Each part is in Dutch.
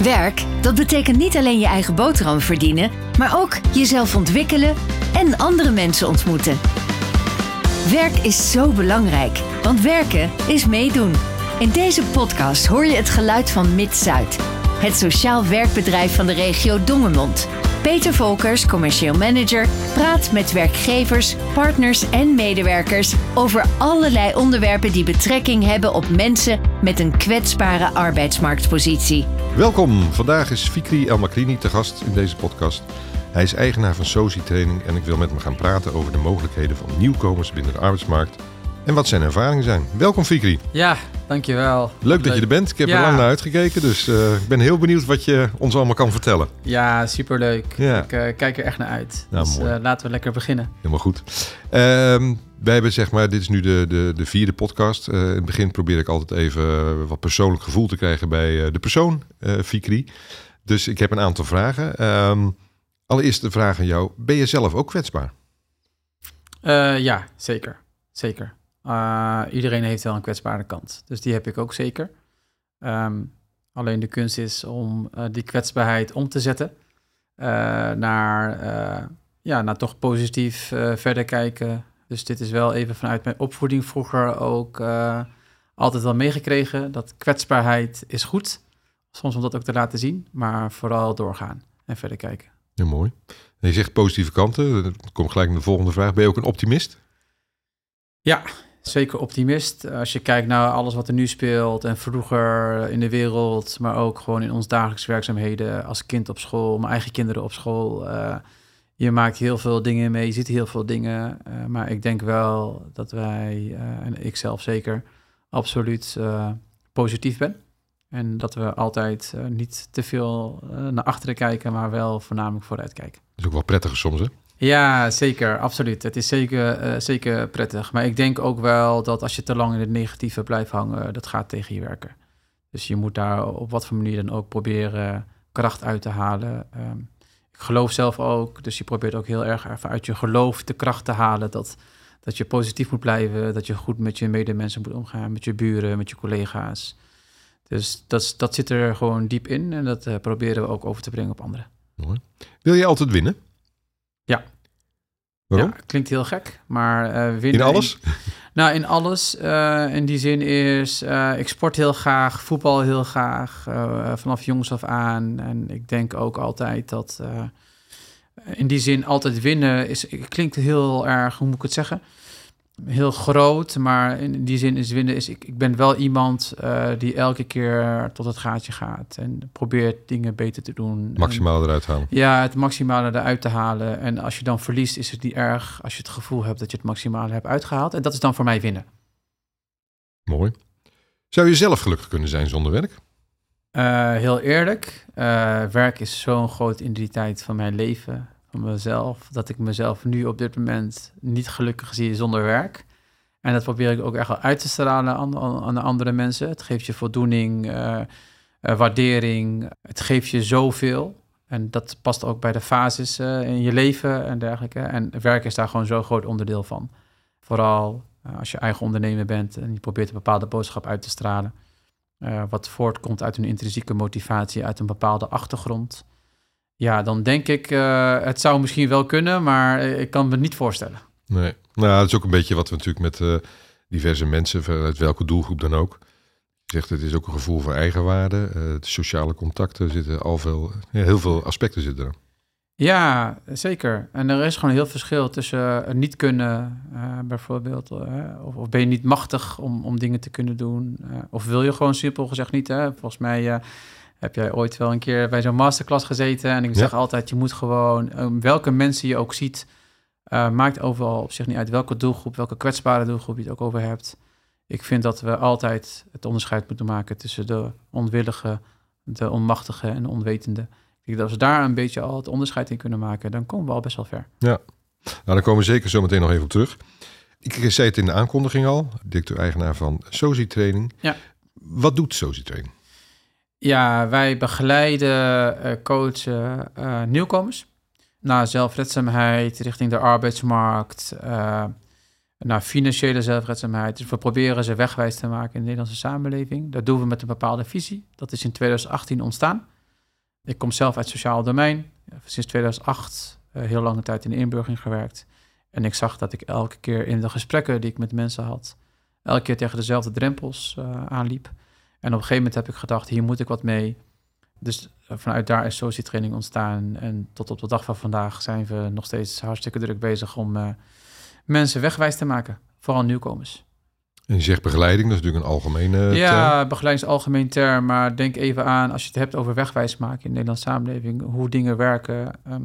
Werk, dat betekent niet alleen je eigen boterham verdienen, maar ook jezelf ontwikkelen en andere mensen ontmoeten. Werk is zo belangrijk, want werken is meedoen. In deze podcast hoor je het geluid van Mid-Zuid, het sociaal werkbedrijf van de regio Dongemond. Peter Volkers, commercieel manager, praat met werkgevers, partners en medewerkers over allerlei onderwerpen die betrekking hebben op mensen met een kwetsbare arbeidsmarktpositie. Welkom, vandaag is Fikri El Makrini te gast in deze podcast. Hij is eigenaar van Sozi Training en ik wil met hem gaan praten over de mogelijkheden van nieuwkomers binnen de arbeidsmarkt en wat zijn ervaringen zijn. Welkom Fikri. Ja, dankjewel. Leuk dat je er bent. Ik heb Ja. er lang naar uitgekeken, dus eh, ik ben heel benieuwd wat je ons allemaal kan vertellen. Ja, superleuk. Ja. Ik eh, kijk er echt naar uit. Nou, dus eh, laten we lekker beginnen. Helemaal goed. Ehm, wij hebben zeg maar, dit is nu de, de, de vierde podcast. In het begin probeer ik altijd even wat persoonlijk gevoel te krijgen bij de persoon, Fikri. Dus ik heb een aantal vragen. Ehm, allereerst de vraag aan jou. Ben je zelf ook kwetsbaar? Ja, zeker. Zeker. Eh, iedereen heeft wel een kwetsbare kant. Dus die heb ik ook zeker. Ehm, alleen de kunst is om eh, die kwetsbaarheid om te zetten eh, naar, ja, naar toch positief verder kijken. Dus dit is wel even vanuit mijn opvoeding vroeger ook altijd wel meegekregen. Dat kwetsbaarheid is goed. Soms om dat ook te laten zien, maar vooral doorgaan en verder kijken. Ja, mooi. En je zegt positieve kanten. Dan komt gelijk naar de volgende vraag. Ben je ook een optimist? Ja, zeker optimist. Als je kijkt naar alles wat er nu speelt en vroeger in de wereld, maar ook gewoon in ons dagelijks werkzaamheden als kind op school, mijn eigen kinderen op school. eh, je maakt heel veel dingen mee, je ziet heel veel dingen. eh, maar ik denk wel dat wij, eh, en ik zelf zeker, absoluut positief ben. En dat we altijd niet te veel naar achteren kijken, maar wel voornamelijk vooruit kijken. Dat is ook wel prettiger soms, hè? Ja, zeker, absoluut. Het is zeker, eh, zeker prettig. Maar ik denk ook wel dat als je te lang in het negatieve blijft hangen, dat gaat tegen je werken. Dus je moet daar op wat voor manier dan ook proberen kracht uit te halen. Ehm, ik geloof zelf ook, dus je probeert ook heel erg uit je geloof de kracht te halen. Dat, dat je positief moet blijven, dat je goed met je medemensen moet omgaan, met je buren, met je collega's. Dus dat, dat zit er gewoon diep in en dat eh, proberen we ook over te brengen op anderen. Wil je altijd winnen? Ja. Waarom? Ja, klinkt heel gek, maar eh winnen... In alles? Nou, in alles. eh, in die zin is, eh, ik sport heel graag, voetbal heel graag, vanaf jongs af aan. En ik denk ook altijd dat, in die zin altijd winnen is, klinkt heel erg, hoe moet ik het zeggen? Heel groot, maar in die zin is winnen is, ik, ik ben wel iemand eh, die elke keer tot het gaatje gaat en probeert dingen beter te doen. En- Maximaal eruit halen. ja, het maximale eruit te halen. En als je dan verliest, is het niet erg als je het gevoel hebt dat je het maximale hebt uitgehaald. En dat is dan voor mij winnen. Mooi. Zou je zelf gelukkig kunnen zijn zonder werk? Eh, heel eerlijk, eh, werk is zo'n grote identiteit van mijn leven, mezelf, dat ik mezelf nu op dit moment niet gelukkig zie zonder werk. En dat probeer ik ook echt wel uit te stralen aan, aan, aan de andere mensen. Het geeft je voldoening, eh, eh, waardering. Het geeft je zoveel. En dat past ook bij de fases eh, in je leven en dergelijke. En werk is daar gewoon zo'n groot onderdeel van. Vooral als je eigen ondernemer bent en je probeert een bepaalde boodschap uit te stralen. wat voortkomt uit een intrinsieke motivatie, uit een bepaalde achtergrond. Ja, dan denk ik, eh, het zou misschien wel kunnen, maar eh, ik kan me het niet voorstellen. Nee. Nou, dat is ook een beetje wat we natuurlijk met eh, diverse mensen, vanuit welke doelgroep dan ook. Je zegt, het is ook een gevoel van eigenwaarde. eh, de sociale contacten zitten al veel, ja, heel veel aspecten zitten er. Ja, zeker. En er is gewoon heel verschil tussen eh, niet kunnen, bijvoorbeeld, of, of ben je niet machtig om, om dingen te kunnen doen, of wil je gewoon simpel gezegd niet. Hè? Volgens mij heb jij ooit wel een keer bij zo'n masterclass gezeten en ik Ja. zeg altijd, je moet gewoon, eh, welke mensen je ook ziet, eh, maakt overal op zich niet uit welke doelgroep, welke kwetsbare doelgroep je het ook over hebt. Ik vind dat we altijd het onderscheid moeten maken tussen de onwillige, de onmachtige en de onwetende. Ik denk dat als we daar een beetje al het onderscheid in kunnen maken, dan komen we al best wel ver. Nou, daar komen we zeker zo meteen nog even op terug. Ik zei het in de aankondiging al, directeur-eigenaar van Sozi Training. Ja. Wat doet Sozi Training? Ja, wij begeleiden, eh, coachen eh, nieuwkomers naar zelfredzaamheid richting de arbeidsmarkt, eh, naar financiële zelfredzaamheid. Dus we proberen ze wegwijs te maken in de Nederlandse samenleving. Dat doen we met een bepaalde visie. Dat is in 2018 ontstaan. Ik kom zelf uit het sociaal domein. Sinds 2008 heel lange tijd in de inburgering gewerkt. En ik zag dat ik elke keer in de gesprekken die ik met mensen had, elke keer tegen dezelfde drempels aanliep. En op een gegeven moment heb ik gedacht, hier moet ik wat mee. Dus vanuit daar is societraining ontstaan. En tot op de dag van vandaag zijn we nog steeds hartstikke druk bezig om mensen wegwijs te maken. Vooral nieuwkomers. En je zegt begeleiding, dat is natuurlijk een algemene ja, term. begeleiding is algemeen term. Maar denk even aan, als je het hebt over wegwijs maken in de Nederlandse samenleving, hoe dingen werken. Ehm,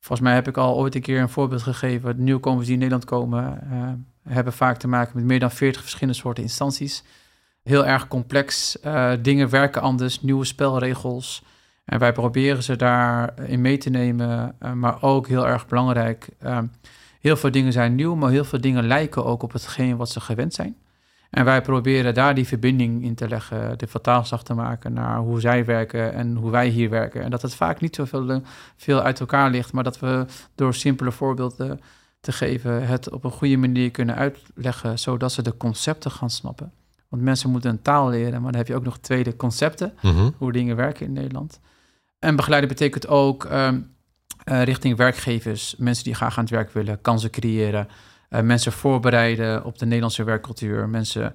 volgens mij heb ik al ooit een keer een voorbeeld gegeven. Nieuwkomers die in Nederland komen, uh, hebben vaak te maken met meer dan 40 verschillende soorten instanties. Heel erg complex. Uh, dingen werken anders, nieuwe spelregels. En wij proberen ze daarin mee te nemen. Uh, maar ook heel erg belangrijk. Ehm, Heel veel dingen zijn nieuw, maar heel veel dingen lijken ook op hetgeen wat ze gewend zijn. En wij proberen daar die verbinding in te leggen, de vertaalslag te maken naar hoe zij werken en hoe wij hier werken. En dat het vaak niet zoveel eh, veel uit elkaar ligt, maar dat we door simpele voorbeelden te geven het op een goede manier kunnen uitleggen, zodat ze de concepten gaan snappen. Want mensen moeten een taal leren, maar dan heb je ook nog tweede concepten, Mhm. hoe dingen werken in Nederland. En begeleiden betekent ook ehm, uh, richting werkgevers, mensen die graag aan het werk willen, kansen creëren, uh, mensen voorbereiden op de Nederlandse werkcultuur, mensen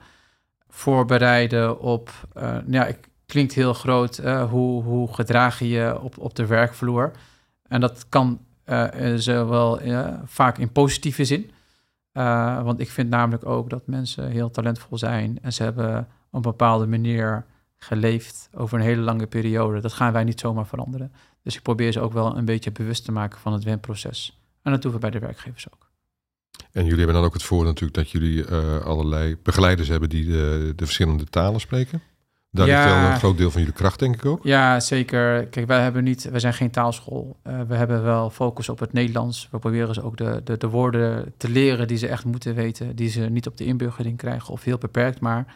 voorbereiden op, uh, ja, het klinkt heel groot, hoe, hoe gedraag je je op, op de werkvloer. En dat kan zowel vaak in positieve zin, want ik vind namelijk ook dat mensen heel talentvol zijn en ze hebben op een bepaalde manier geleefd over een hele lange periode. Dat gaan wij niet zomaar veranderen. Dus ik probeer ze ook wel een beetje bewust te maken van het wenproces. En dat doen we bij de werkgevers ook. En jullie hebben dan ook het voordeel natuurlijk dat jullie uh, allerlei begeleiders hebben die de, de verschillende talen spreken. Daar ja, ligt wel een groot deel van jullie kracht, denk ik ook. Ja, zeker. Kijk, wij hebben niet, wij zijn geen taalschool. Uh, we hebben wel focus op het Nederlands. We proberen ze ook de, de, de woorden te leren die ze echt moeten weten, die ze niet op de inburgering krijgen of heel beperkt maar.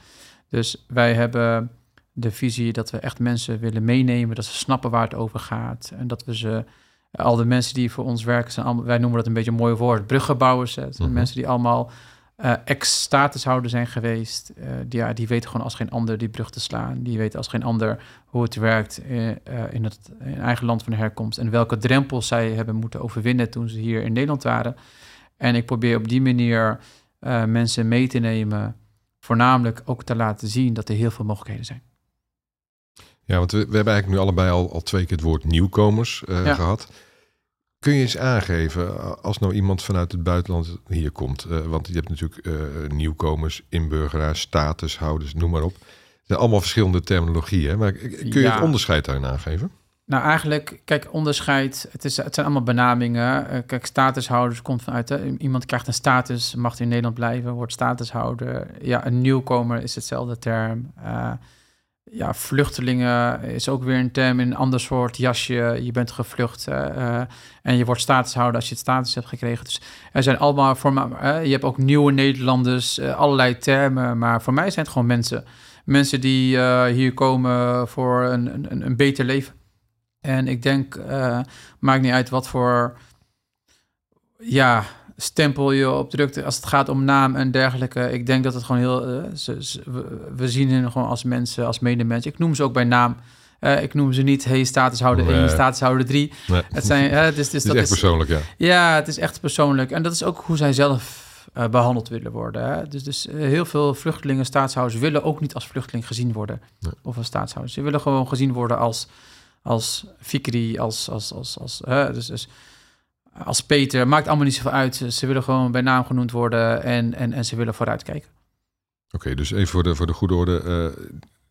Dus wij hebben de visie dat we echt mensen willen meenemen, dat ze snappen waar het over gaat. En dat we ze, al de mensen die voor ons werken, zijn allemaal, wij noemen dat een beetje een mooi woord, bruggenbouwers. Hè. Mhm. Mensen die allemaal uh, ex-statushouder zijn geweest, uh, die, ja, die weten gewoon als geen ander die brug te slaan. Die weten als geen ander hoe het werkt in, uh, in het in eigen land van herkomst. En welke drempels zij hebben moeten overwinnen toen ze hier in Nederland waren. En ik probeer op die manier mensen mee te nemen, voornamelijk ook te laten zien dat er heel veel mogelijkheden zijn. Ja, want we, we, hebben eigenlijk nu allebei al, al twee keer het woord nieuwkomers Ja. gehad. Kun je eens aangeven, als nou iemand vanuit het buitenland hier komt, uh, want je hebt natuurlijk uh, nieuwkomers, inburgeraars, statushouders, noem maar op. Het zijn allemaal verschillende terminologieën, maar kun je Ja. het onderscheid daarin aangeven? Nou, eigenlijk, kijk, onderscheid. Het, is, het zijn allemaal benamingen. Eh, kijk, statushouders komt vanuit. Hè, iemand krijgt een status, mag in Nederland blijven, wordt statushouder. Ja, een nieuwkomer is hetzelfde term. Ja, vluchtelingen is ook weer een term in een ander soort jasje. Je bent gevlucht eh, eh, en je wordt statushouder als je het status hebt gekregen. Dus er zijn allemaal vormen. eh, je hebt ook nieuwe Nederlanders, allerlei termen. Maar voor mij zijn het gewoon mensen. Mensen die hier komen voor een, een, een beter leven. En ik denk, maakt niet uit wat voor ja, stempel je opdrukt als het gaat om naam en dergelijke. Ik denk dat het gewoon heel... eh, ze, ze- we, zien hen gewoon als mensen, als medemens. Ik noem ze ook bij naam. Eh, ik noem ze niet, hey, statushouder 1, Nee. statushouder 3. Nee. Het zijn, hè, dus, dus het is dat echt is, persoonlijk, ja. ja, het is echt persoonlijk. En dat is ook hoe zij zelf eh, behandeld willen worden. Hè? Dus, dus heel veel vluchtelingen, staatshouders willen ook niet als vluchteling gezien worden. Nee. Of als staatshouders. Ze willen gewoon gezien worden als, als Fikri, als, als, als, als? Dus, dus als Peter. Maakt allemaal niet zoveel uit. Ze, willen gewoon bij naam genoemd worden en, en, en ze willen vooruitkijken. Oké, dus even voor de, voor de goede orde. eh,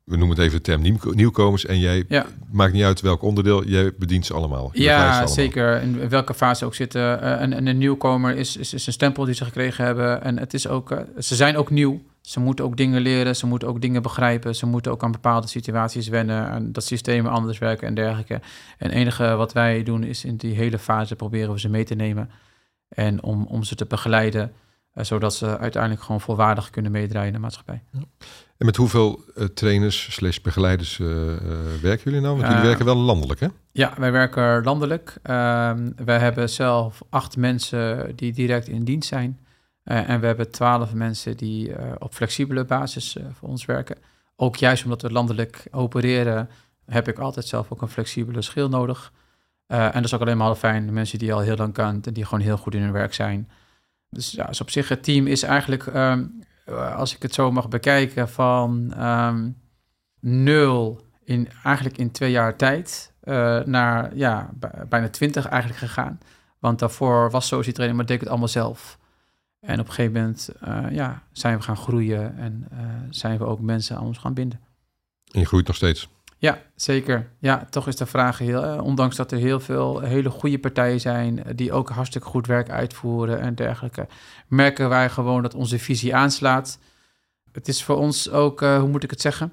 we noemen het even de term nieuw- nieuwkomers. En jij, Ja. maakt niet uit welk onderdeel, jij bedient ze allemaal. Ze Ja, allemaal. zeker. In welke fase ook zitten. En, en een nieuwkomer is, is, is een stempel die ze gekregen hebben. En het is ook, eh, ze zijn ook nieuw. Ze moeten ook dingen leren. Ze moeten ook dingen begrijpen. Ze moeten ook aan bepaalde situaties wennen. En dat systemen anders werken en dergelijke. En het enige wat wij doen is in die hele fase proberen we ze mee te nemen. En om, om ze te begeleiden. eh, zodat ze uiteindelijk gewoon volwaardig kunnen meedraaien in de maatschappij. En met hoeveel eh, trainers slash begeleiders eh, werken jullie nou? Want jullie werken wel landelijk, hè? Ja, wij werken landelijk. Ehm, wij hebben zelf acht mensen die direct in dienst zijn. Eh, en we hebben twaalf mensen die eh, op flexibele basis eh, voor ons werken. Ook juist omdat we landelijk opereren, heb ik altijd zelf ook een flexibele schil nodig. en dat is ook alleen maar fijn. De mensen die al heel lang kent en die gewoon heel goed in hun werk zijn. Dus ja, dus op zich, het team is eigenlijk, ehm, als ik het zo mag bekijken, van ehm, nul in eigenlijk in twee jaar tijd naar ja, bijna twintig eigenlijk gegaan. Want daarvoor was social training, maar deed ik het allemaal zelf. En op een gegeven moment uh, ja, zijn we gaan groeien en uh, zijn we ook mensen aan ons gaan binden. En je groeit nog steeds? Ja, zeker. Ja, toch is de vraag heel, uh, ondanks dat er heel veel hele goede partijen zijn die ook hartstikke goed werk uitvoeren en dergelijke, merken wij gewoon dat onze visie aanslaat. Het is voor ons ook, hoe moet ik het zeggen?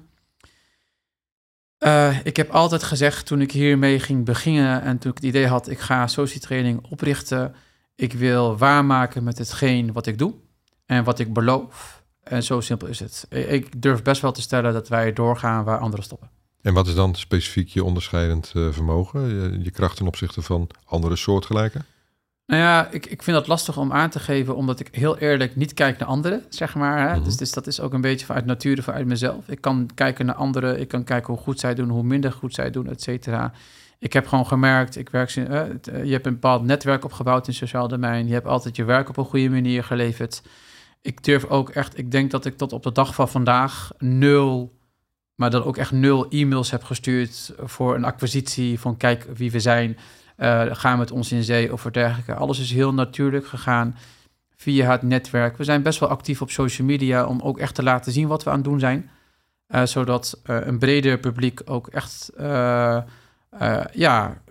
ik heb altijd gezegd toen ik hiermee ging beginnen en toen ik het idee had, ik ga societraining oprichten, ik wil waarmaken met hetgeen wat ik doe en wat ik beloof. En zo simpel is het. Ik durf best wel te stellen dat wij doorgaan waar anderen stoppen. En wat is dan specifiek je onderscheidend uh, vermogen, je, je, kracht ten opzichte van andere soortgelijken? Nou ja, ik, ik vind dat lastig om aan te geven, omdat ik heel eerlijk niet kijk naar anderen, zeg maar. Hè? Mhm. dus, dus, dat is ook een beetje vanuit nature, vanuit mezelf. Ik kan kijken naar anderen, ik kan kijken hoe goed zij doen, hoe minder goed zij doen, et cetera ik heb gewoon gemerkt, ik werk, uh, je hebt een bepaald netwerk opgebouwd in het sociaal domein. Je hebt altijd je werk op een goede manier geleverd. Ik durf ook echt, ik denk dat ik tot op de dag van vandaag nul, maar dan ook echt nul e-mails heb gestuurd voor een acquisitie van kijk wie we zijn, uh, ga met ons in zee of dergelijke. Alles is heel natuurlijk gegaan via het netwerk. We zijn best wel actief op social media om ook echt te laten zien wat we aan het doen zijn. Zodat een breder publiek ook echt uh, ja,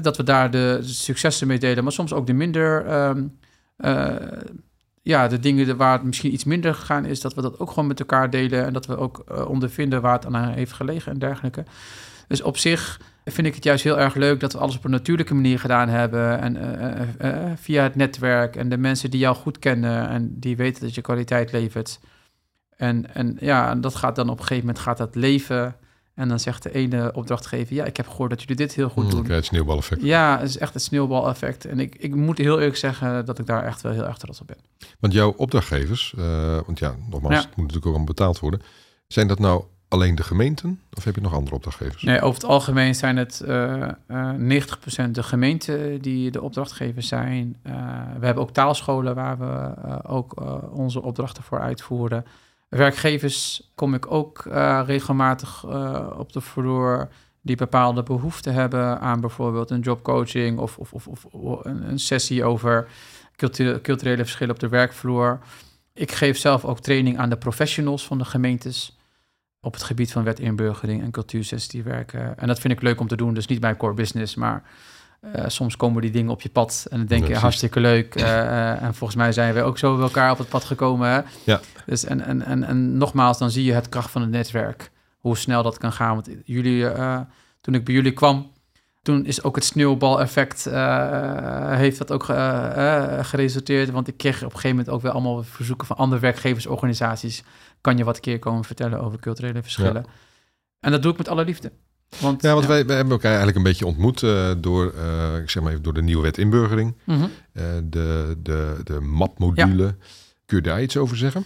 dat we daar de successen mee delen, maar soms ook de minder, um, uh, ja, de dingen waar het misschien iets minder gegaan is, dat we dat ook gewoon met elkaar delen en dat we ook ondervinden waar het aan heeft gelegen en dergelijke. Dus op zich vind ik het juist heel erg leuk dat we alles op een natuurlijke manier gedaan hebben en via het netwerk en de mensen die jou goed kennen en die weten dat je kwaliteit levert. En, en ja, dat gaat dan op een gegeven moment gaat dat leven en dan zegt de ene opdrachtgever, ja, ik heb gehoord dat jullie dit heel goed mm, doen. het sneeuwbaleffect. Ja, het is echt het sneeuwbaleffect. En ik, ik moet heel eerlijk zeggen dat ik daar echt wel heel erg trots op ben. Want jouw opdrachtgevers, uh, want ja, nogmaals, het moet natuurlijk ook allemaal betaald worden. Zijn dat nou alleen de gemeenten of heb je nog andere opdrachtgevers? Nee, over het algemeen zijn het uh, uh, 90% de gemeenten die de opdrachtgevers zijn. We hebben ook taalscholen waar we ook onze opdrachten voor uitvoeren. Werkgevers kom ik ook uh, regelmatig uh, op de vloer die bepaalde behoeften hebben aan bijvoorbeeld een jobcoaching of, of, of, of een, een, sessie over culturele verschillen op de werkvloer. Ik geef zelf ook training aan de professionals van de gemeentes op het gebied van wet inburgering en cultuursessies die werken. En dat vind ik leuk om te doen, dus niet mijn core business, maar uh, soms komen die dingen op je pad en dan denk je hartstikke leuk. Uh, en volgens mij zijn we ook zo bij elkaar op het pad gekomen. Hè? Ja. Dus en, en, en, en nogmaals, dan zie je het kracht van het netwerk. Hoe snel dat kan gaan. Want jullie, toen ik bij jullie kwam, toen is ook het sneeuwbaleffect, heeft dat ook geresulteerd. Want ik kreeg op een gegeven moment ook wel allemaal verzoeken van andere werkgeversorganisaties. Kan je wat keer komen vertellen over culturele verschillen? Ja. En dat doe ik met alle liefde. Want, ja, want Wij, wij, hebben elkaar eigenlijk een beetje ontmoet uh, door, uh, ik zeg maar even, door de nieuwe wet inburgering. Mm -hmm. uh, de, de, de MAP-module. Ja. Kun je daar iets over zeggen?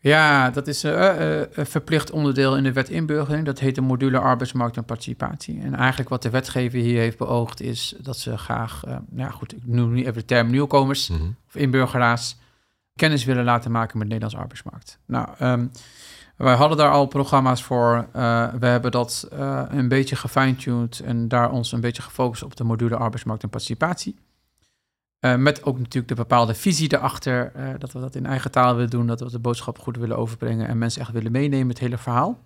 Ja, dat is een verplicht onderdeel in de wet inburgering. Dat heet de module arbeidsmarkt en participatie. En eigenlijk wat de wetgever hier heeft beoogd is dat ze graag, nou goed, ik noem nu even de term nieuwkomers mm -hmm. of inburgeraars, kennis willen laten maken met de Nederlandse arbeidsmarkt. Nou, um, wij hadden daar al programma's voor. Uh, we hebben dat uh, een beetje gefine-tuned en daar ons een beetje gefocust op de module arbeidsmarkt en participatie. Uh, met ook natuurlijk de bepaalde visie erachter, dat we dat in eigen taal willen doen, dat we de boodschap goed willen overbrengen en mensen echt willen meenemen, het hele verhaal.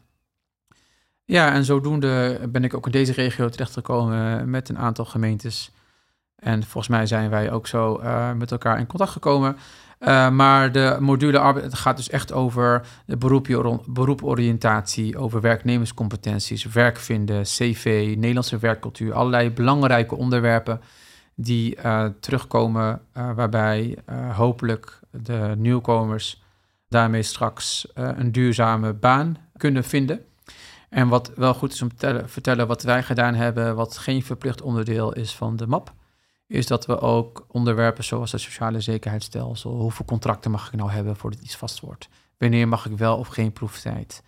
Ja, en zodoende ben ik ook in deze regio terechtgekomen met een aantal gemeentes. En volgens mij zijn wij ook zo met elkaar in contact gekomen. Uh, maar de module arbeid gaat dus echt over de beroeporiëntatie, over werknemerscompetenties, werk vinden, CV, Nederlandse werkcultuur, allerlei belangrijke onderwerpen die uh, terugkomen, uh, waarbij hopelijk de nieuwkomers daarmee straks een duurzame baan kunnen vinden. En wat wel goed is om te vertellen, wat wij gedaan hebben, wat geen verplicht onderdeel is van de MAP, is dat we ook onderwerpen zoals het sociale zekerheidsstelsel, hoeveel contracten mag ik nou hebben voordat iets vast wordt? Wanneer mag ik wel of geen proeftijd?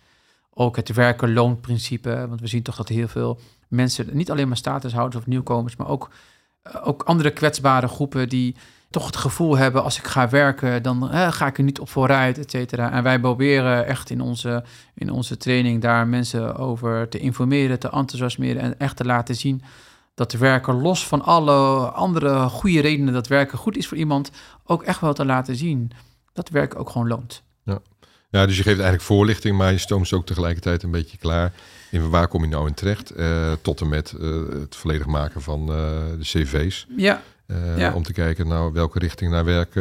Ook het werken-loonprincipe. Want we zien toch dat heel veel mensen, niet alleen maar statushouders of nieuwkomers, maar ook, eh, ook andere kwetsbare groepen die toch het gevoel hebben, als ik ga werken, dan eh, ga ik er niet op vooruit, et cetera. En wij proberen echt in onze, in onze training daar mensen over te informeren, te enthousiasmeren en echt te laten zien dat werken los van alle andere goede redenen dat werken goed is voor iemand, ook echt wel te laten zien dat werken ook gewoon loont. Ja. ja, dus je geeft eigenlijk voorlichting, maar je stoomt ze ook tegelijkertijd een beetje klaar in waar kom je nou in terecht, uh, tot en met uh, het volledig maken van uh, de cv's. Ja. ja. Om te kijken nou welke richting naar werk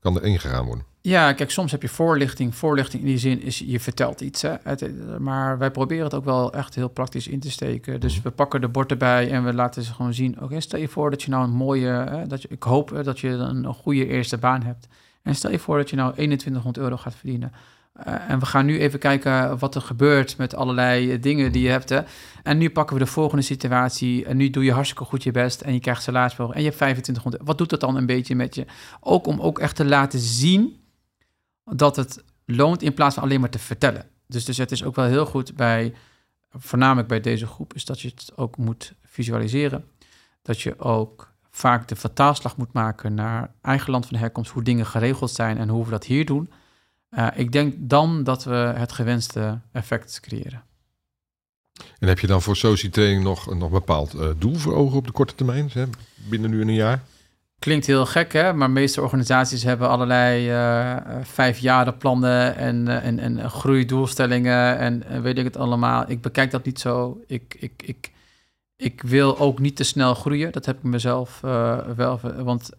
kan er ingegaan worden. Ja, kijk, soms heb je voorlichting. Voorlichting in die zin is, je vertelt iets. Hè? Het, maar wij proberen het ook wel echt heel praktisch in te steken. Dus mhm. we pakken de bord erbij en we laten ze gewoon zien. Oké, stel je voor dat je nou een mooie... Hè, dat je, ik hoop dat je een, een goede eerste baan hebt. En stel je voor dat je nou 2100 euro gaat verdienen. Uh, en we gaan nu even kijken wat er gebeurt met allerlei dingen die je hebt. Hè. En nu pakken we de volgende situatie. En nu doe je hartstikke goed je best en je krijgt salarisverhoging. En je hebt 2500. Wat doet dat dan een beetje met je? Ook om ook echt te laten zien dat het loont in plaats van alleen maar te vertellen. Dus, dus het is ook wel heel goed bij, voornamelijk bij deze groep, is dat je het ook moet visualiseren. Dat je ook vaak de vertaalslag moet maken naar eigen land van herkomst, hoe dingen geregeld zijn en hoe we dat hier doen. Uh, ik denk dan dat we het gewenste effect creëren. En heb je dan voor soci-training nog een nog bepaald uh, doel voor ogen op de korte termijn, hè? binnen nu een jaar? Klinkt heel gek, hè? maar de meeste organisaties hebben allerlei uh, vijfjarenplannen en, uh, en, en groeidoelstellingen en, en, weet ik het allemaal. Ik bekijk dat niet zo. Ik, ik, ik, ik wil ook niet te snel groeien. Dat heb ik mezelf wel. Want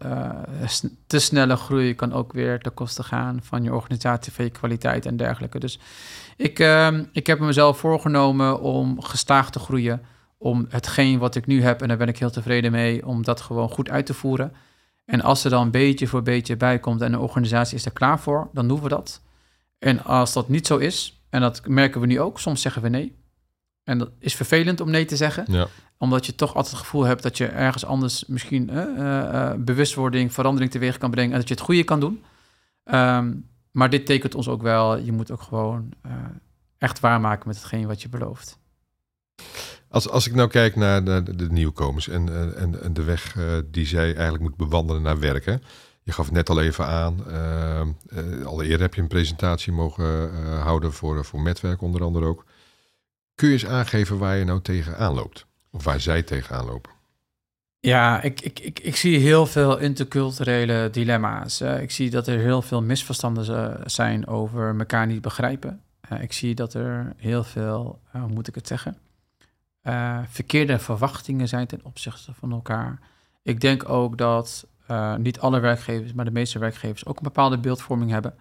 te snelle groei kan ook weer ten koste gaan van je organisatie, van je kwaliteit en dergelijke. Dus ik, ehm, ik heb mezelf voorgenomen om gestaag te groeien. Om hetgeen wat ik nu heb, en daar ben ik heel tevreden mee, om dat gewoon goed uit te voeren. En als er dan beetje voor beetje bij komt en de organisatie is er klaar voor, dan doen we dat. En als dat niet zo is, en dat merken we nu ook, soms zeggen we nee. En dat is vervelend om nee te zeggen, ja. omdat je toch altijd het gevoel hebt dat je ergens anders misschien uh, bewustwording, verandering teweeg kan brengen en dat je het goede kan doen. Um, maar dit tekent ons ook wel, je moet ook gewoon uh, echt waarmaken met hetgeen wat je belooft. Als, als ik nou kijk naar de, de nieuwkomers en, en, en de weg uh, die zij eigenlijk moet bewandelen naar werken. Je gaf het net al even aan. Uh, heb je een presentatie mogen houden voor, voor Metwerk onder andere ook. Kun je eens aangeven waar je nou tegenaan loopt? Of waar zij tegenaan lopen? Ja, ik, ik, ik, ik zie heel veel interculturele dilemma's. ik zie dat er heel veel misverstanden zijn over elkaar niet begrijpen. ik zie dat er heel veel, hoe moet ik het zeggen? Uh, verkeerde verwachtingen zijn ten opzichte van elkaar. Ik denk ook dat uh, niet alle werkgevers, maar de meeste werkgevers ook een bepaalde beeldvorming hebben.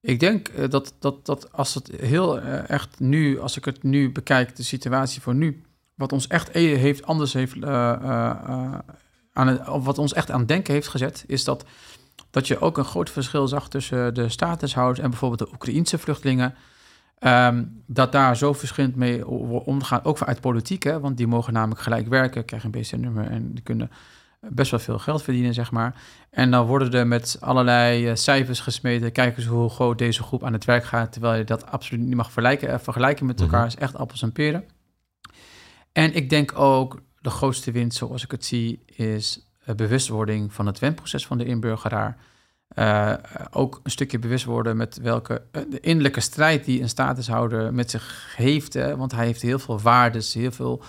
Ik denk uh, dat, dat, dat als het heel echt nu, als ik het nu bekijk, de situatie voor nu, wat ons echt e-, heeft anders heeft aan het, wat ons echt aan denken heeft gezet, is dat, dat je ook een groot verschil zag tussen de statushouders en bijvoorbeeld de Oekraïense vluchtelingen. Um, dat daar zo verschillend mee omgaan, ook vanuit politiek, hè, want die mogen namelijk gelijk werken, krijgen een BC-nummer en die kunnen best wel veel geld verdienen, zeg maar. En dan worden er met allerlei uh, cijfers gesmeten, kijken ze hoe groot deze groep aan het werk gaat, terwijl je dat absoluut niet mag vergelijken, uh, vergelijken met elkaar, mm is echt appels en peren. En ik denk ook, de grootste winst, zoals ik het zie, is bewustwording van het wendproces van de inburgeraar. Uh, ook een stukje bewust worden met welke uh, de innerlijke strijd die een statushouder met zich heeft. Want hij heeft heel veel waardes, heel veel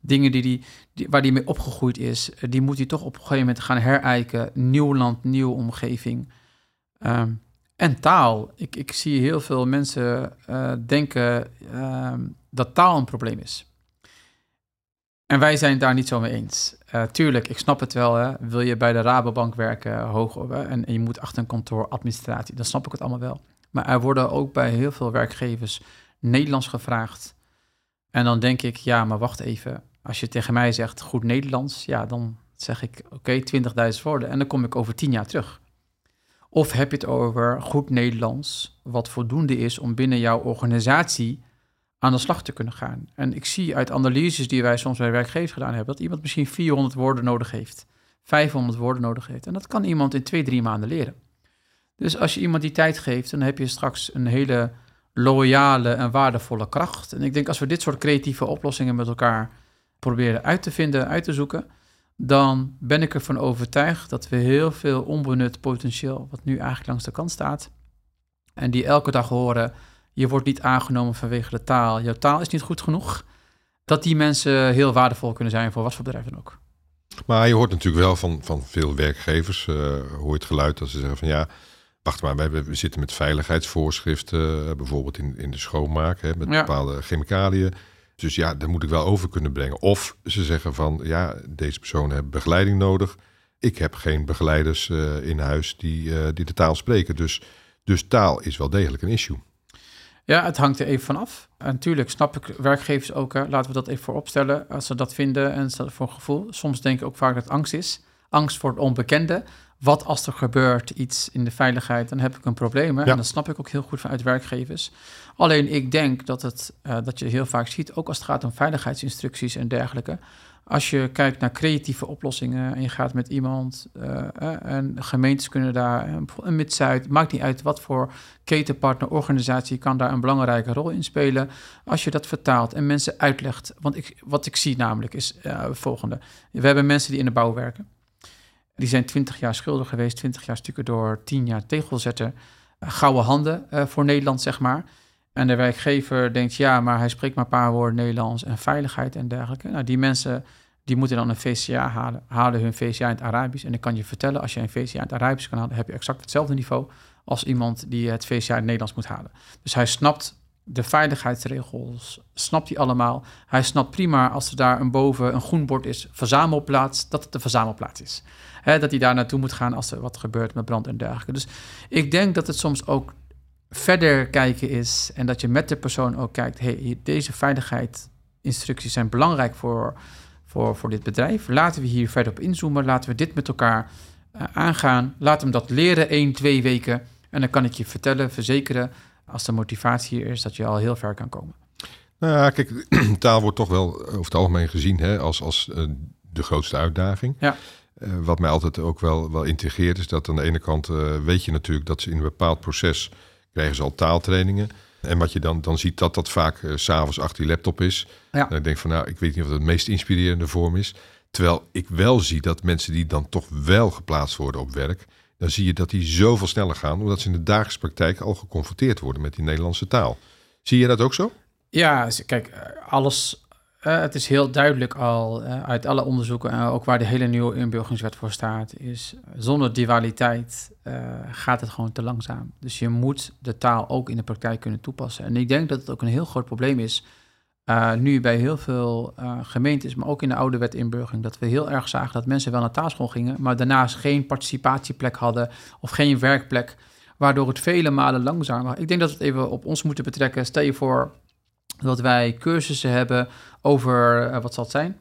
dingen die die, waar hij mee opgegroeid is. Uh, die moet hij toch op een gegeven moment gaan herijken. Nieuw land, nieuwe omgeving. Um, en taal. Ik, ik zie heel veel mensen denken ehm, dat taal een probleem is. En wij zijn het daar niet zo mee eens. Uh, tuurlijk, ik snap het wel. Hè. Wil je bij de Rabobank werken, hoog en, en je moet achter een kantoor administratie, dan snap ik het allemaal wel. Maar er worden ook bij heel veel werkgevers Nederlands gevraagd. En dan denk ik, ja, maar wacht even. Als je tegen mij zegt goed Nederlands, ja, dan zeg ik oké, okay, 20.000 woorden. En dan kom ik over tien jaar terug. Of heb je het over goed Nederlands, wat voldoende is om binnen jouw organisatie aan de slag te kunnen gaan. En ik zie uit analyses die wij soms bij werkgevers gedaan hebben, dat iemand misschien 400 woorden nodig heeft, 500 woorden nodig heeft. En dat kan iemand in twee, drie maanden leren. Dus als je iemand die tijd geeft, dan heb je straks een hele loyale en waardevolle kracht. En ik denk als we dit soort creatieve oplossingen met elkaar proberen uit te vinden, uit te zoeken, dan ben ik ervan overtuigd dat we heel veel onbenut potentieel, wat nu eigenlijk langs de kant staat, en die elke dag horen, je wordt niet aangenomen vanwege de taal, jouw taal is niet goed genoeg, dat die mensen heel waardevol kunnen zijn voor wat voor bedrijf dan ook. Maar je hoort natuurlijk wel van, van veel werkgevers, uh, hoor je het geluid dat ze zeggen van ja, wacht maar, we, we zitten met veiligheidsvoorschriften, uh, bijvoorbeeld in, in de schoonmaak, hè, met Ja. bepaalde chemicaliën. Dus ja, daar moet ik wel over kunnen brengen. Of ze zeggen van ja, deze personen hebben begeleiding nodig. Ik heb geen begeleiders eh, in huis die, eh, die de taal spreken. Dus, dus taal is wel degelijk een issue. Ja, het hangt er even vanaf. En natuurlijk snap ik werkgevers ook, hè, laten we dat even vooropstellen, als ze dat vinden en ze voor een gevoel. Soms denk ik ook vaak dat het angst is. Angst voor het onbekende. Wat als er gebeurt iets in de veiligheid, dan heb ik een probleem. Ja. En dat snap ik ook heel goed vanuit werkgevers. Alleen ik denk dat, het, eh, dat je heel vaak ziet, ook als het gaat om veiligheidsinstructies en dergelijke. Als je kijkt naar creatieve oplossingen en je gaat met iemand, eh, eh, en gemeentes kunnen daar, eh, een Mid-Zuid, maakt niet uit wat voor ketenpartner, organisatie kan daar een belangrijke rol in spelen. Als je dat vertaalt en mensen uitlegt. Want ik, wat ik zie namelijk is eh, het volgende. We hebben mensen die in de bouw werken. Die zijn 20 jaar schuldig geweest, 20 jaar stukken door, 10 jaar tegelzetter. Uh, gouden handen eh, voor Nederland, zeg maar. En de werkgever denkt, ja, maar hij spreekt maar een paar woorden Nederlands en veiligheid en dergelijke. Nou, die mensen die moeten dan een VCA halen, halen hun VCA in het Arabisch. En ik kan je vertellen, als je een VCA in het Arabisch kan halen, heb je exact hetzelfde niveau als iemand die het VCA in het Nederlands moet halen. Dus hij snapt de veiligheidsregels, snapt hij allemaal. Hij snapt prima als er daar een boven een groen bord is, verzamelplaats, dat het de verzamelplaats is. Hè, dat hij daar naartoe moet gaan als er wat gebeurt met brand en dergelijke. Dus ik denk dat het soms ook verder kijken is en dat je met de persoon ook kijkt, hey, deze veiligheidsinstructies zijn belangrijk voor, voor, voor dit bedrijf. Laten we hier verder op inzoomen, laten we dit met elkaar eh, aangaan. Laat hem dat leren, één, twee weken. En dan kan ik je vertellen, verzekeren, als de motivatie hier is, dat je al heel ver kan komen. Nou ja, kijk, taal wordt toch wel over het algemeen gezien hè, als, als eh, de grootste uitdaging. Ja. Eh, wat mij altijd ook wel, wel integreert, is dat aan de ene kant eh, weet je natuurlijk dat ze in een bepaald proces krijgen ze al taaltrainingen. En wat je dan, dan ziet dat dat vaak s s'avonds achter die laptop is. Ja. En ik denk van nou, ik weet niet of dat het meest inspirerende vorm is. Terwijl ik wel zie dat mensen die dan toch wel geplaatst worden op werk, dan zie je dat die zoveel sneller gaan, omdat ze in de dagelijkse praktijk al geconfronteerd worden met die Nederlandse taal. Zie je dat ook zo? Ja, kijk, eh, alles. Eh, het is heel duidelijk al eh, uit alle onderzoeken, en ook waar de hele nieuwe inburgeringswet voor staat, is eh, zonder dualiteit eh, gaat het gewoon te langzaam. Dus je moet de taal ook in de praktijk kunnen toepassen. En ik denk dat het ook een heel groot probleem is. eh, nu bij heel veel eh, gemeentes, maar ook in de oude wet inburgering, dat we heel erg zagen dat mensen wel naar taalschool gingen, maar daarnaast geen participatieplek hadden of geen werkplek, waardoor het vele malen langzamer. Ik denk dat we het even op ons moeten betrekken. Stel je voor dat wij cursussen hebben over, eh, wat zal het zijn?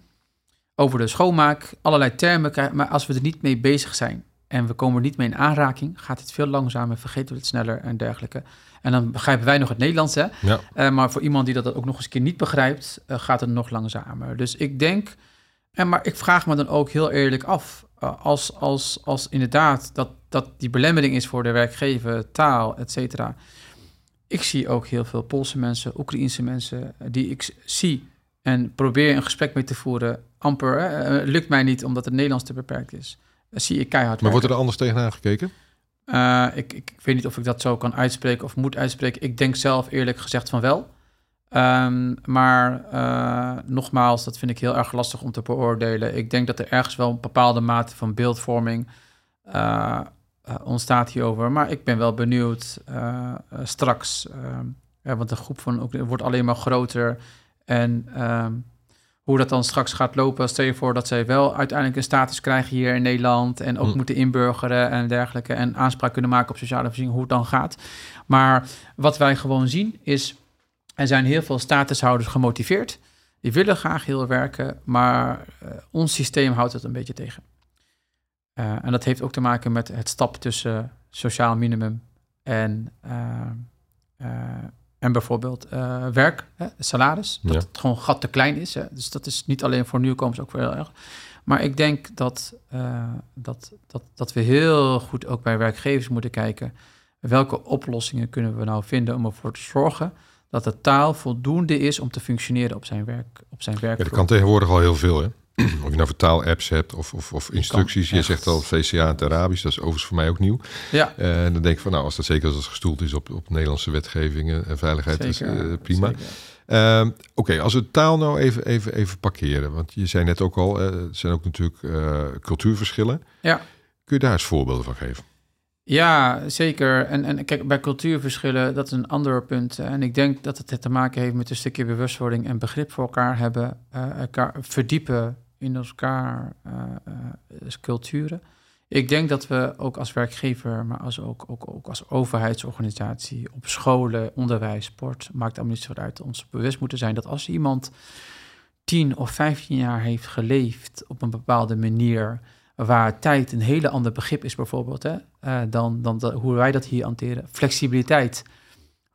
Over de schoonmaak, allerlei termen. Maar als we er niet mee bezig zijn en we komen er niet mee in aanraking, gaat het veel langzamer, vergeten we het sneller en dergelijke. En dan begrijpen wij nog het Nederlands, hè? Ja. Eh, maar voor iemand die dat ook nog eens een keer niet begrijpt, eh, gaat het nog langzamer. Dus ik denk, en maar ik vraag me dan ook heel eerlijk af, als, als, als inderdaad dat, dat die belemmering is voor de werkgever, taal, et cetera. Ik zie ook heel veel Poolse mensen, Oekraïense mensen, eh, die ik zie en probeer een gesprek mee te voeren. Amper, hè, eh, lukt mij niet omdat het Nederlands te beperkt is. Eh, zie ik keihard Maar wordt er anders tegenaan gekeken? Eh, ik, ik, ik weet niet of ik dat zo kan uitspreken of moet uitspreken. Ik denk zelf eerlijk gezegd van wel. Ehm, maar eh, nogmaals, dat vind ik heel erg lastig om te beoordelen. Ik denk dat er ergens wel een bepaalde mate van beeldvorming eh, eh, ontstaat hierover. Maar ik ben wel benieuwd eh, eh, straks. want de groep van, ook- wordt alleen maar groter. En ehm, hoe dat dan straks gaat lopen. Stel je voor dat zij wel uiteindelijk een status krijgen hier in Nederland. En ook Hm. moeten inburgeren en dergelijke. En aanspraak kunnen maken op sociale voorziening, hoe het dan gaat. Maar wat wij gewoon zien is. Er zijn heel veel statushouders gemotiveerd. Die willen graag heel werken, maar ons systeem houdt het een beetje tegen. Eh, en dat heeft ook te maken met het stap tussen sociaal minimum en, eh, eh, en bijvoorbeeld werk, hè, salaris. Dat Ja. het gewoon gat te klein is. Hè. Dus dat is niet alleen voor nieuwkomers, ook voor heel erg. Maar ik denk dat, dat, dat, dat we heel goed ook bij werkgevers moeten kijken. welke oplossingen kunnen we nou vinden om ervoor te zorgen dat de taal voldoende is om te functioneren op zijn werk. Op zijn werk ja, dat kan tegenwoordig al heel veel, hè? Of je nou vertaal-apps hebt of, of, of instructies. Je zegt al VCA het Arabisch, dat is overigens voor mij ook nieuw. Ja. Eh, en dan denk ik van, nou, als dat zeker als het gestoeld is op, op Nederlandse wetgevingen en veiligheid, is uh, prima. Uh, Oké, als we taal nou even, even, even parkeren. Want je zei net ook al, uh, er zijn ook natuurlijk cultuurverschillen. Ja. Kun je daar eens voorbeelden van geven? Ja, zeker. En, en kijk, bij cultuurverschillen, dat is een ander punt. En ik denk dat het te maken heeft met een stukje bewustwording en begrip voor elkaar hebben, elkaar verdiepen in elkaar uh, uh, culturen. Ik denk dat we ook als werkgever, maar als ook, ook, ook als overheidsorganisatie, op scholen, onderwijs, sport, maakt allemaal niet zo uit, ons bewust moeten zijn dat als iemand 10 of 15 jaar heeft geleefd op een bepaalde manier, waar tijd een hele ander begrip is bijvoorbeeld, hè, uh, dan, dan hoe wij dat hier hanteren. Flexibiliteit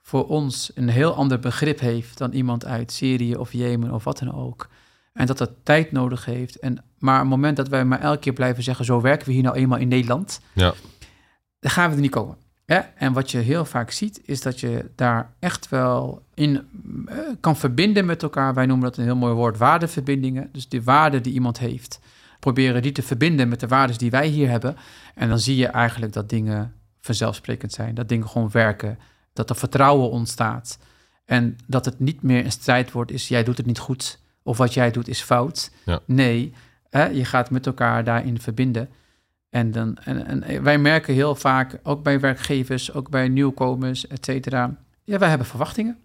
voor ons een heel ander begrip heeft dan iemand uit Syrië of Jemen of wat dan ook. En dat dat tijd nodig heeft. En, maar op het moment dat wij maar elke keer blijven zeggen... zo werken we hier nou eenmaal in Nederland... Ja. dan gaan we er niet komen. En wat je heel vaak ziet, is dat je daar echt wel in uh, kan verbinden met elkaar. Wij noemen dat een heel mooi woord, waardeverbindingen. Dus de waarde die iemand heeft, proberen die te verbinden met de waarden die wij hier hebben. En dan zie je eigenlijk dat dingen vanzelfsprekend zijn. Dat dingen gewoon werken. Dat er vertrouwen ontstaat. En dat het niet meer een strijd wordt, is jij doet het niet goed of wat jij doet is fout. Ja. Nee, hè, je gaat met elkaar daarin verbinden. En, dan, en, en wij merken heel vaak, ook bij werkgevers, ook bij nieuwkomers, et cetera. Ja, wij hebben verwachtingen.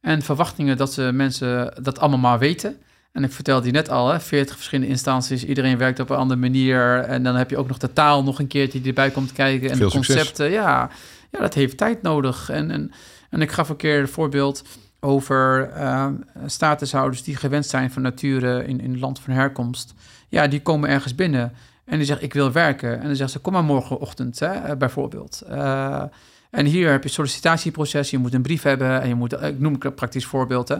En verwachtingen dat ze mensen dat allemaal maar weten. En ik vertelde je net al, hè, 40 verschillende instanties, iedereen werkt op een andere manier. En dan heb je ook nog de taal nog een keertje die erbij komt kijken. En Veel de concepten, ja, ja, dat heeft tijd nodig. En, en, en ik gaf een keer een voorbeeld over uh, statushouders die gewend zijn van nature in, in het land van herkomst. Ja, die komen ergens binnen en die zeggen ik wil werken. En dan zeggen ze kom maar morgenochtend hè, bijvoorbeeld. Uh, en hier heb je sollicitatieproces, je moet een brief hebben en je moet, ik noem een praktisch voorbeeld. Hè.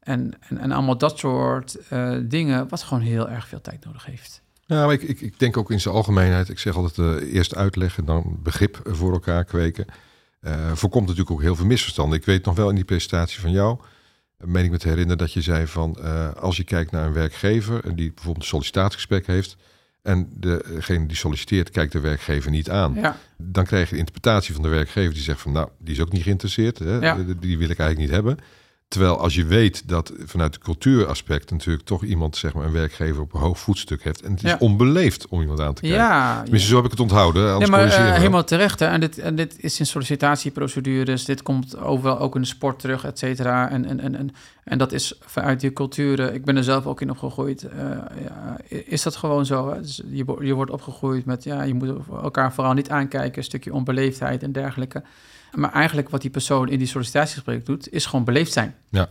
En, en, en allemaal dat soort dingen, wat gewoon heel erg veel tijd nodig heeft. Maar ik, ik, ik denk ook in zijn algemeenheid, ik zeg altijd eerst uitleggen, dan begrip voor elkaar kweken. Uh, voorkomt natuurlijk ook heel veel misverstanden. Ik weet nog wel in die presentatie van jou, meen ik me te herinneren dat je zei van uh, als je kijkt naar een werkgever en die bijvoorbeeld een sollicitatiegesprek heeft en degene die solliciteert kijkt de werkgever niet aan, ja. dan krijg je de interpretatie van de werkgever die zegt van nou, die is ook niet geïnteresseerd, hè? Ja. die wil ik eigenlijk niet hebben. Terwijl als je weet dat vanuit de cultuuraspect natuurlijk toch iemand, zeg maar, een werkgever op een hoog voetstuk heeft. En het is Ja. onbeleefd om iemand aan te kijken. Ja, Tenminste, zo heb ik het onthouden. Nee, Anders maar eh, helemaal terecht. Hè? En, dit, en dit is in sollicitatieprocedures. Dit komt overal ook in de sport terug, et cetera. En, en, en, en, en dat is vanuit die culturen. Ik ben er zelf ook in opgegroeid. eh, ja, is dat gewoon zo? Hè? Dus je, je wordt opgegroeid met, ja, je moet elkaar vooral niet aankijken. Een stukje onbeleefdheid en dergelijke. Maar eigenlijk wat die persoon in die sollicitatiegesprek doet, is gewoon beleefd zijn. Ja.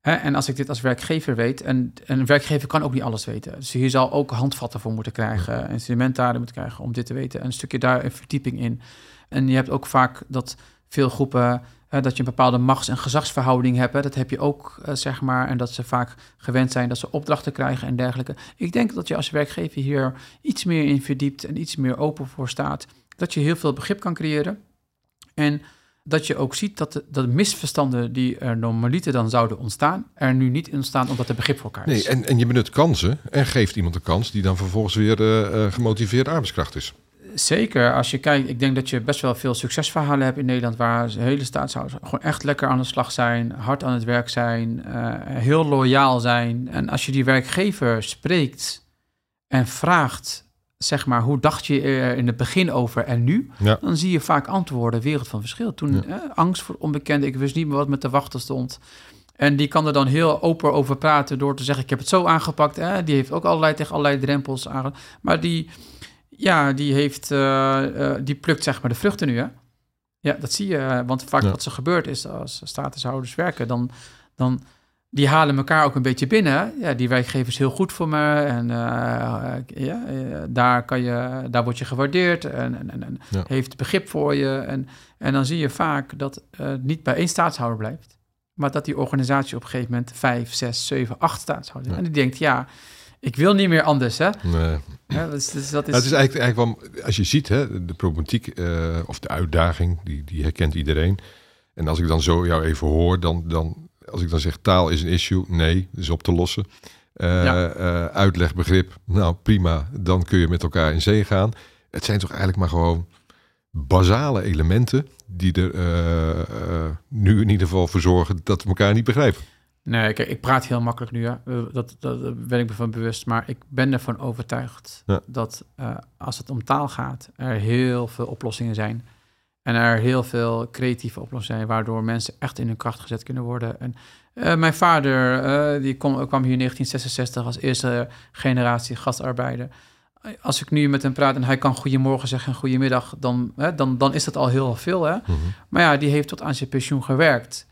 Hè, en als ik dit als werkgever weet, en, en een werkgever kan ook niet alles weten. Dus hier zal ook handvatten voor moeten krijgen, instrumentarium moeten krijgen om dit te weten. En een stukje daar een verdieping in. En je hebt ook vaak dat veel groepen, dat je een bepaalde machts- en gezagsverhouding hebt. Hè, dat heb je ook, eh, zeg maar. En dat ze vaak gewend zijn dat ze opdrachten krijgen en dergelijke. Ik denk dat je als werkgever hier iets meer in verdiept en iets meer open voor staat. Dat je heel veel begrip kan creëren. En dat je ook ziet dat de, dat de misverstanden die er normaliter dan zouden ontstaan, er nu niet ontstaan omdat er begrip voor elkaar is. Nee, en, en je benut kansen en geeft iemand een kans die dan vervolgens weer eh, gemotiveerde arbeidskracht is. Zeker, als je kijkt, ik denk dat je best wel veel succesverhalen hebt in Nederland waar hele staatshouders gewoon echt lekker aan de slag zijn, hard aan het werk zijn, eh, heel loyaal zijn. En als je die werkgever spreekt en vraagt, zeg maar, hoe dacht je er in het begin over en nu? Ja. Dan zie je vaak antwoorden, wereld van verschil. Toen Ja. eh, angst voor onbekende, ik wist niet meer wat me te wachten stond. En die kan er dan heel open over praten door te zeggen, ik heb het zo aangepakt. Die heeft ook allerlei tegen allerlei drempels aan. Maar die, ja, die heeft, eh, eh, die plukt zeg maar de vruchten nu, hè? Ja, dat zie je. eh, Want vaak Ja. wat er gebeurt is, als statushouders werken, dan, dan die halen elkaar ook een beetje binnen. Ja, die werkgever is heel goed voor me en ja, daar, kan je, daar word je gewaardeerd en, en, en, Ja. heeft begrip voor je. En, en dan zie je vaak dat het niet bij één staatshouder blijft, maar dat die organisatie op een gegeven moment vijf, zes, zeven, acht staatshouders Ja. En die denkt, ja, ik wil niet meer anders, hè? Nee. Ja, dus, dus dat is... Nou, het is eigenlijk, eigenlijk wel, als je ziet, hè, de problematiek eh, of de uitdaging, die, die herkent iedereen. En als ik dan zo jou even hoor, dan, dan als ik dan zeg taal is een issue, nee, is op te lossen. Uh, Ja. eh, uitlegbegrip, nou prima, dan kun je met elkaar in zee gaan. Het zijn toch eigenlijk maar gewoon basale elementen die er nu in ieder geval voor zorgen dat we elkaar niet begrijpen. Nee, kijk, ik praat heel makkelijk nu, hè. Eh, Dat, dat, daar ben ik me van bewust. Maar ik ben ervan overtuigd Ja. dat eh, als het om taal gaat, er heel veel oplossingen zijn. En er heel veel creatieve oplossingen zijn, waardoor mensen echt in hun kracht gezet kunnen worden. En eh, mijn vader, die kom, kwam hier in 1966 als eerste generatie gastarbeider. Als ik nu met hem praat en hij kan goedemorgen zeggen en goedemiddag, dan, hè, dan, dan is dat al heel veel. Hè? Maar ja, die heeft tot aan zijn pensioen gewerkt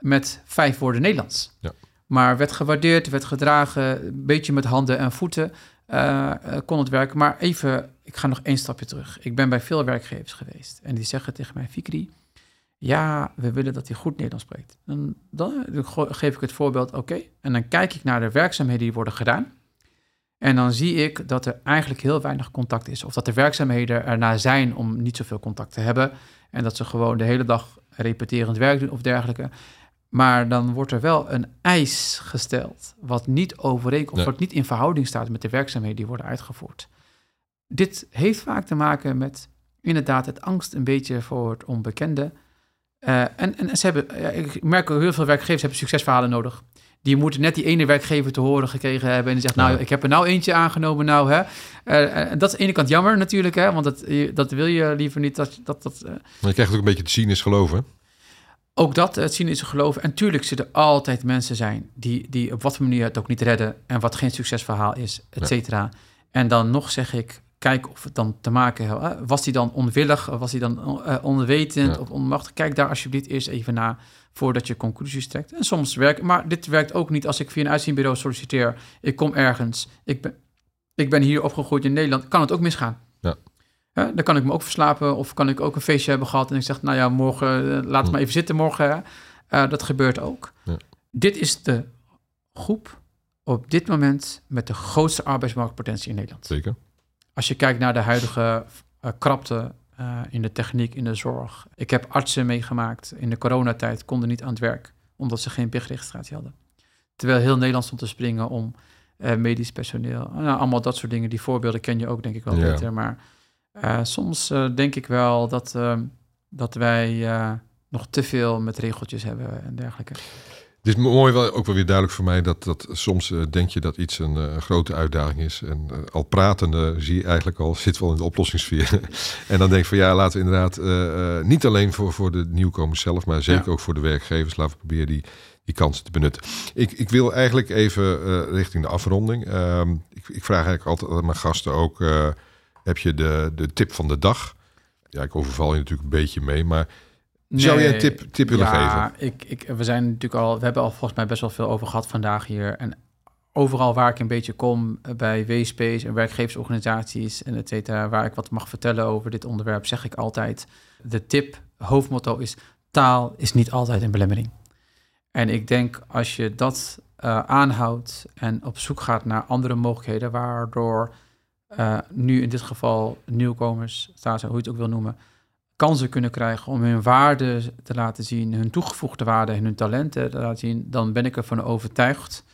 met vijf woorden Nederlands. Ja. Maar werd gewaardeerd, werd gedragen, een beetje met handen en voeten eh, eh, kon het werken. Maar even, ik ga nog één stapje terug. Ik ben bij veel werkgevers geweest en die zeggen tegen mij, Fikri, ja, we willen dat hij goed Nederlands spreekt. Dan, dan geef ik het voorbeeld, oké. En dan kijk ik naar de werkzaamheden die worden gedaan. En dan zie ik dat er eigenlijk heel weinig contact is. Of dat de werkzaamheden ernaar zijn om niet zoveel contact te hebben. En dat ze gewoon de hele dag repeterend werk doen of dergelijke. Maar dan wordt er wel een eis gesteld. Wat niet overeenkomt, Nee. wat niet in verhouding staat met de werkzaamheden die worden uitgevoerd. Dit heeft vaak te maken met inderdaad het angst een beetje voor het onbekende. Eh, en, en ze hebben, ja, ik merk ook heel veel werkgevers hebben succesverhalen nodig. Die moeten net die ene werkgever te horen gekregen hebben. En die zegt, nou, ik heb er nou eentje aangenomen, nou, hè. Eh, en dat is aan de ene kant jammer natuurlijk, hè. Want dat, dat wil je liever niet, dat, dat, dat, eh, Maar je krijgt ook een beetje te zien is geloven. Ook dat, het zien is een geloof. En tuurlijk zullen er altijd mensen zijn die, die op wat voor manier het ook niet redden. En wat geen succesverhaal is, et cetera. En dan nog zeg ik, kijk of het dan te maken heeft. eh, Was hij dan onwillig? Was hij dan eh, onwetend Ja. of onmachtig? Kijk daar alsjeblieft eerst even naar voordat je conclusies trekt. En soms werkt, maar dit werkt ook niet als ik via een uitzendbureau solliciteer. Ik kom ergens, ik ben, ik ben hier opgegroeid in Nederland. Kan het ook misgaan? Ja. Hè, dan kan ik me ook verslapen of kan ik ook een feestje hebben gehad en ik zeg, nou ja, morgen, eh, laat het maar even zitten morgen. Eh, dat gebeurt ook. Ja. Dit is de groep op dit moment met de grootste arbeidsmarktpotentie in Nederland. Zeker. Als je kijkt naar de huidige eh, krapte in de techniek, in de zorg. Ik heb artsen meegemaakt in de coronatijd, konden niet aan het werk, omdat ze geen BIG-registratie hadden. Terwijl heel Nederland stond te springen om medisch personeel. Nou, allemaal dat soort dingen. Die voorbeelden ken je ook, denk ik wel Ja. beter. Maar eh, soms eh, denk ik wel dat, eh, dat wij eh, nog te veel met regeltjes hebben en dergelijke. Het is mooi wel ook wel weer duidelijk voor mij dat, dat soms denk je dat iets een grote uitdaging is. En al pratende zie je eigenlijk al, zit wel in de oplossingssfeer. en dan denk ik van ja, laten we inderdaad niet alleen voor, voor de nieuwkomers zelf, maar zeker Ja. ook voor de werkgevers, laten we proberen die, die kansen te benutten. Ik, ik wil eigenlijk even richting de afronding. Ehm, ik, ik vraag eigenlijk altijd aan mijn gasten ook, heb je de, de tip van de dag? Ja, ik overval je natuurlijk een beetje mee, maar Zou je een tip- tip willen ja, Ik, ik, we zijn natuurlijk al, we hebben al volgens mij best wel veel over gehad vandaag hier. En overal waar ik een beetje kom, eh, bij WSP's en werkgeversorganisaties en et cetera, waar ik wat mag vertellen over dit onderwerp, zeg ik altijd: de tip, hoofdmotto is: taal is niet altijd een belemmering. En ik denk als je dat eh, aanhoudt en op zoek gaat naar andere mogelijkheden, waardoor eh, nu in dit geval nieuwkomers, staat hoe je het ook wil noemen, kansen kunnen krijgen om hun waarde te laten zien, hun toegevoegde waarde en hun talenten te laten zien, dan ben ik ervan overtuigd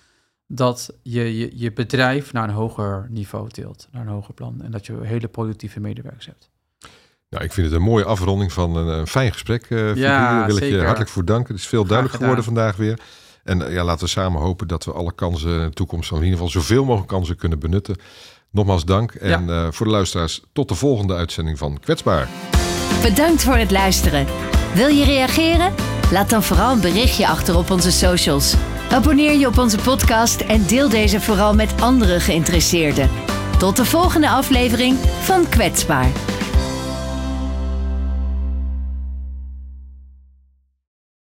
dat je je, je bedrijf naar een hoger niveau tilt, naar een hoger plan. En dat je hele productieve medewerkers hebt. Nou, ik vind het een mooie afronding van een, een fijn gesprek. Vicky. Ja, Daar wil ik je hartelijk voor danken. Het is veel duidelijk geworden vandaag weer. En eh, ja, laten we samen hopen dat we alle kansen in de toekomst, van in ieder geval zoveel mogelijk kansen kunnen benutten. Nogmaals dank. En eh, voor de luisteraars, tot de volgende uitzending van Kwetsbaar. Bedankt voor het luisteren. Wil je reageren? Laat dan vooral een berichtje achter op onze socials. Abonneer je op onze podcast en deel deze vooral met andere geïnteresseerden. Tot de volgende aflevering van Kwetsbaar.